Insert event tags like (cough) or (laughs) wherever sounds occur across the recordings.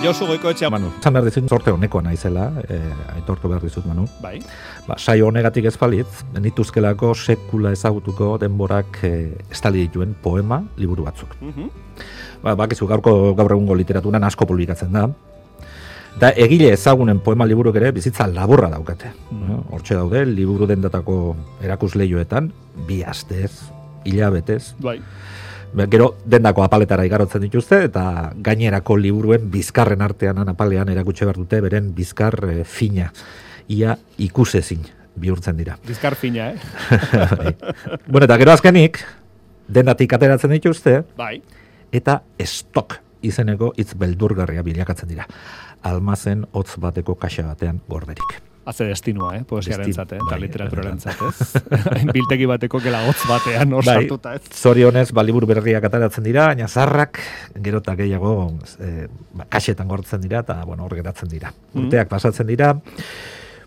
Josu goiko etxea. Manu, zan behar dizut, sorte honekoa naizela, e, aitortu behar dizut, Manu. Bai. Ba, saio honegatik ez balitz, nituzkelako sekula ezagutuko denborak e, estali dituen poema liburu batzuk. Mhm. Ba, bakizu gaurko gaur egungo literaturan asko publikatzen da. Da egile ezagunen poema liburuk ere bizitza laburra daukate. Mm. Hortxe daude, liburu dendatako erakusleioetan, bi astez, hilabetez, Bai. Ba, Gero dendako apaletara igarotzen dituzte eta gainerako liburuen bizkarren artean apalean erakutsi behar dute beren bizkar e, fina. Ia ikusezin bihurtzen dira. Bizkar fina, eh? (laughs) Bai. bueno, eta gero azkenik, dendatik ateratzen dituzte, Bai. eta stok izeneko hitz beldurgarria bilakatzen dira. Almazen hotz bateko kaxa batean gorderik. Haze destinua, eh? Poesiaren zate, eta bai, literaturaren zate, ez? (laughs) Biltegi bateko gela batean hor Bai. sartuta, ez? Zorionez, ba, liburu berriak ateratzen dira, baina zarrak, gero eta gehiago, e, ba, kaxetan gortzen dira, eta, bueno, hor geratzen dira. Mhm. Urteak pasatzen dira.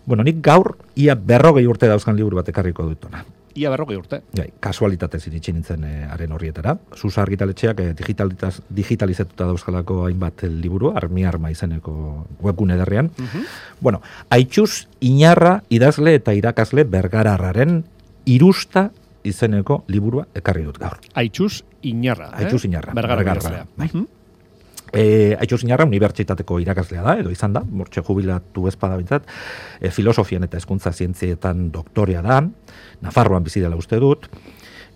Bueno, nik gaur, ia berrogei urte dauzkan liburu bat ekarriko dutona. Ia berrogei urte. Gai, kasualitatez iritsi nintzen e, haren horrietara. Susa argitaletxeak e, digitalitaz, digitalizatuta dauzkalako hainbat eh, liburu, armi arma izeneko webgune derrean. Mhm. Bueno, haitxuz inarra idazle eta irakasle bergararraren irusta izeneko liburua ekarri dut gaur. Aitxus Inarra, eh? Aitxus Inarra, Bergarra Bergarra, idazlea. bai. Mhm. E, Aitxuz Inarra unibertsitateko irakaslea da, edo izan da, mortxe jubilatu ezpada bintzat, e, filosofian eta hezkuntza zientzietan doktorea da, Nafarroan bizi dela uste dut,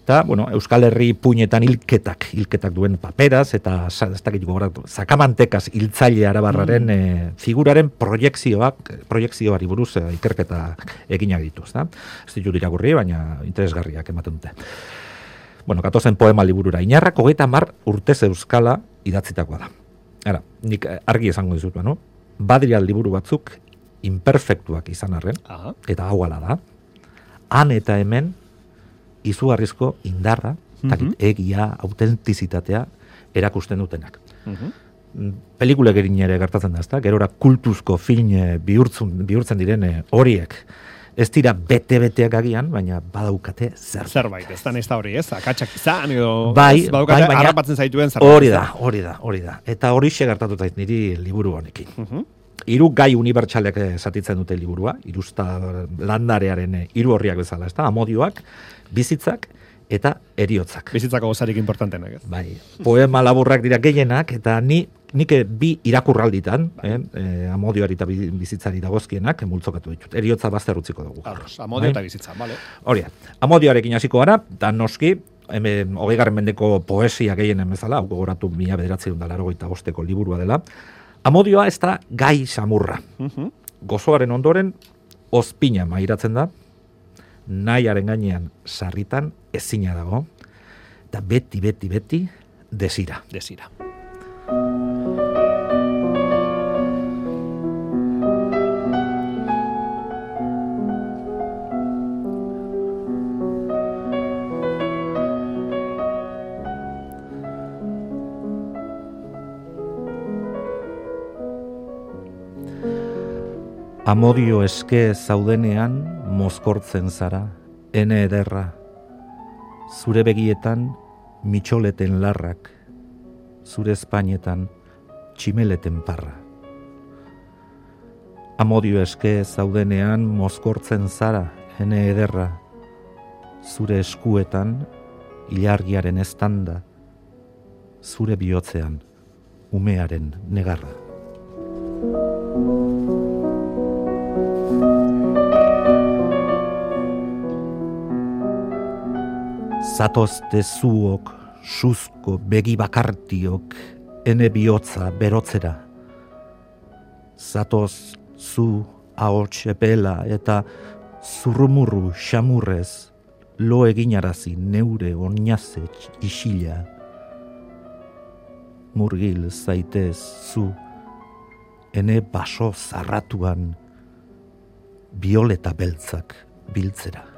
eta, bueno, Euskal Herri puinetan hilketak, hilketak duen paperaz, eta ez dakit gogoratu, sakamantekaz hiltzaile arabarraren e, figuraren proiekzioak, proiekzioari buruz e, ikerketa eginak ditu, ezta? Ez ditut irakurri, baina interesgarriak ematen dute. Bueno, katozen poema liburura. Inarrak hogeita mar urtez euskala idatzitakoa da. Ara, nik eh, argi esango dizut, no? Badria liburu batzuk imperfektuak izan arren, Aha. eta hau ala da. Han eta hemen izugarrizko indarra, mm egia, autentizitatea erakusten dutenak. Mhm. Mm, Pelikulek egin ere gertatzen da, ezta? Gerora kultuzko film bihurtzen, bihurtzen diren eh, horiek. Ez dira bete-beteak agian, baina badaukate zer. Zerbait, ez da nesta hori, ez? Akatsak izan, edo... Bai, ez, badukate bai, baina- harrapatzen zaituen zerbait. Hori da, hori da, hori da. Eta hori gertatu zait niri liburu honekin. Mhm. Hiru gai unibertsalek eh, zatitzen dute liburua, irusta landarearen eh, hiru horriak bezala, ezta? Amodioak, bizitzak eta eriotzak. Bizitzako gozarik importantenak, ez? Bai, poema laburrak dira gehienak eta ni nik bi irakurralditan, eh, eh, amodioari eta bi- bizitzari dagozkienak multzokatu ditut. Eriotza bazter utziko dugu. Arros, amodio Bai? eta bizitza, bale. Hori da. Amodioarekin hasiko gara, da noski, hemen hogeigarren mendeko poesia gehienen bezala, hau gogoratu mila bederatzi dut eta bosteko liburua dela. Amodioa ez da gai samurra. Mhm. Gozoaren ondoren, ozpina mairatzen da, nahiaren gainean sarritan ezina dago, eta beti, beti, beti, desira. Desira. Amodio eske zaudenean mozkortzen zara, ene ederra. Zure begietan mitxoleten larrak, zure espainetan tximeleten parra. Amodio eske zaudenean mozkortzen zara, ene ederra. Zure eskuetan ilargiaren estanda, zure bihotzean umearen negarra. Zatozte zuok, suzko begi bakartiok, ene bihotza berotzera. Zatoz zu ahots epela eta zurrumurru xamurrez lo eginarazi neure oinaze isila. Murgil zaitez zu, ene baso zarratuan, bioleta beltzak biltzera.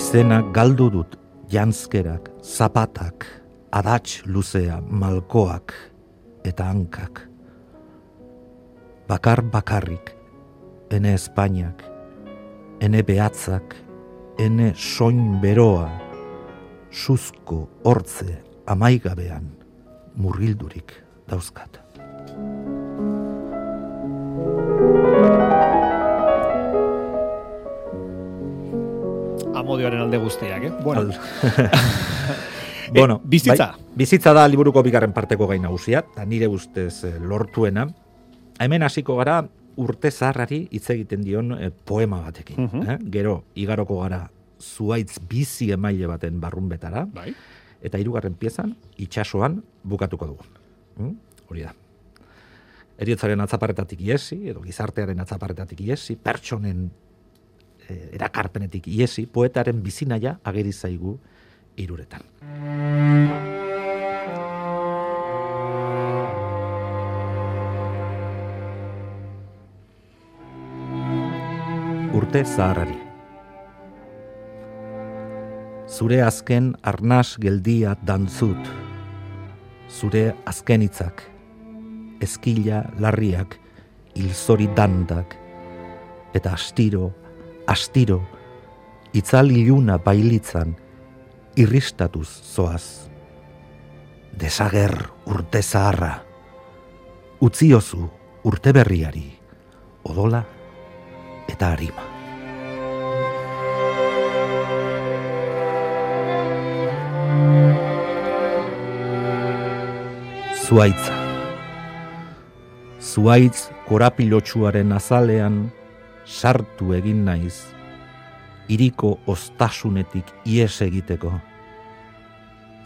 Izena galdu dut janzkerak, zapatak, adats luzea, malkoak eta hankak. Bakar bakarrik, ene Espainiak, ene behatzak, ene soin beroa, suzko hortze amaigabean murgildurik dauzkat. Amodioaren alde guztiak, eh? Bueno, Al- (laughs) bueno, Eh, bizitza. bai, bizitza da liburuko bigarren parteko gai nagusia, eta nire ustez eh, lortuena. Hemen hasiko gara urte zaharrari hitz egiten dion eh, poema batekin. Mhm. eh? Gero, igaroko gara zuaitz bizi emaile baten barrunbetara, bai. eta hirugarren piezan, itxasoan bukatuko dugu. Mm? Hori da. Eriotzaren atzaparretatik iesi, edo gizartearen atzaparretatik iesi, pertsonen eh, erakarpenetik iesi, poetaren bizinaia ageri zaigu iruretan. Urte zaharrari. Zure azken arnas geldia dantzut. Zure azken hitzak, eskila larriak, ilzori dandak, eta astiro, astiro, itzal iluna bailitzan, irristatuz zoaz. Desager urte zaharra, utziozu urte berriari, odola eta harima. Zuaitza. Zuaitz korapilotsuaren azalean sartu egin naiz, iriko ostasunetik ies egiteko.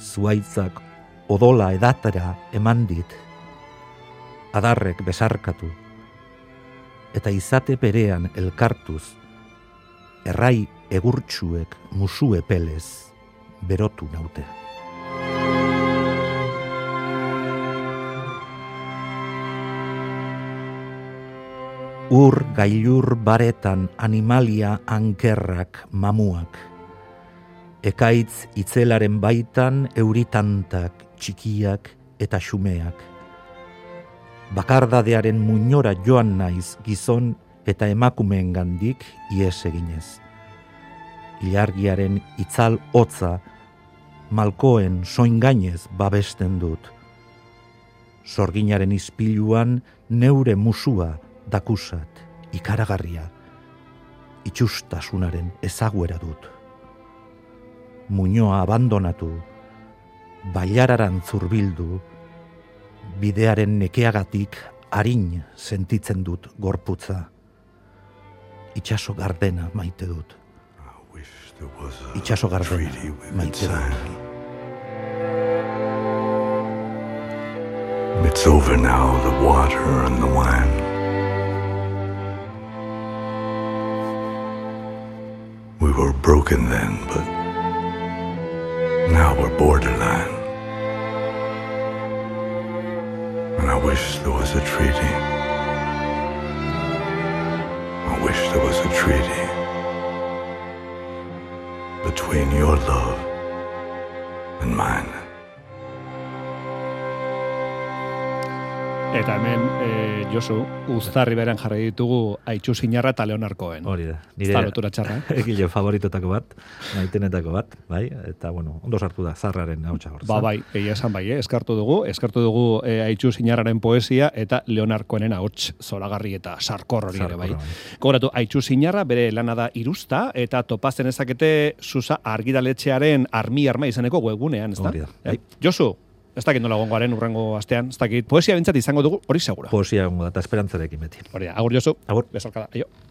Zuaitzak odola edatera eman dit, adarrek besarkatu, eta izate berean elkartuz, errai egurtsuek musue pelez berotu naute. Ur gailur baretan animalia ankerrak mamuak. Ekaitz itzelaren baitan euritantak txikiak eta xumeak. Bakardadearen muñora joan naiz gizon eta emakumeen gandik ies eginez. Ilargiaren itzal hotza malkoen soingainez babesten dut. Sorginaren ispiluan neure musua dakusat, ikaragarria, itxustasunaren ezaguera dut. Muñoa abandonatu, bailararan zurbildu, bidearen nekeagatik harin sentitzen dut gorputza. Itxaso gardena maite dut. Itxaso gardena maite dut. It's over now, the water and the wine. We were broken then, but now we're borderline. And I wish there was a treaty. I wish there was a treaty between your love and mine. Eta hemen, e, Josu, uztarri beren jarri ditugu Aitxu Sinarra eta Leonarkoen. Hori da. Ez da lotura txarra, eh? (laughs) egile favoritotako bat, maitenetako bat, bai, eta bueno, ondo sartu da, zarraren hautsa hor. Ba, bai, egia esan bai, eh? eskartu dugu, eskartu dugu e, Aitxu Sinarraren poesia eta Leonarkoenen ahots zoragarri eta sarkor hori ere bai. Gogoratu, Aitxu Sinarra bere lana da irusta eta topazten ezakete Susa argidaletxearen armi arma izeneko webgunean, ez da? Hori da, Eh? bai. Josu, ez dakit nola gongoaren urrengo astean, ez dakit, poesia bintzat izango dugu, hori segura. Poesia gongo eta esperantzarekin beti. Hori da, agur Josu, Agur. besarkada, aio.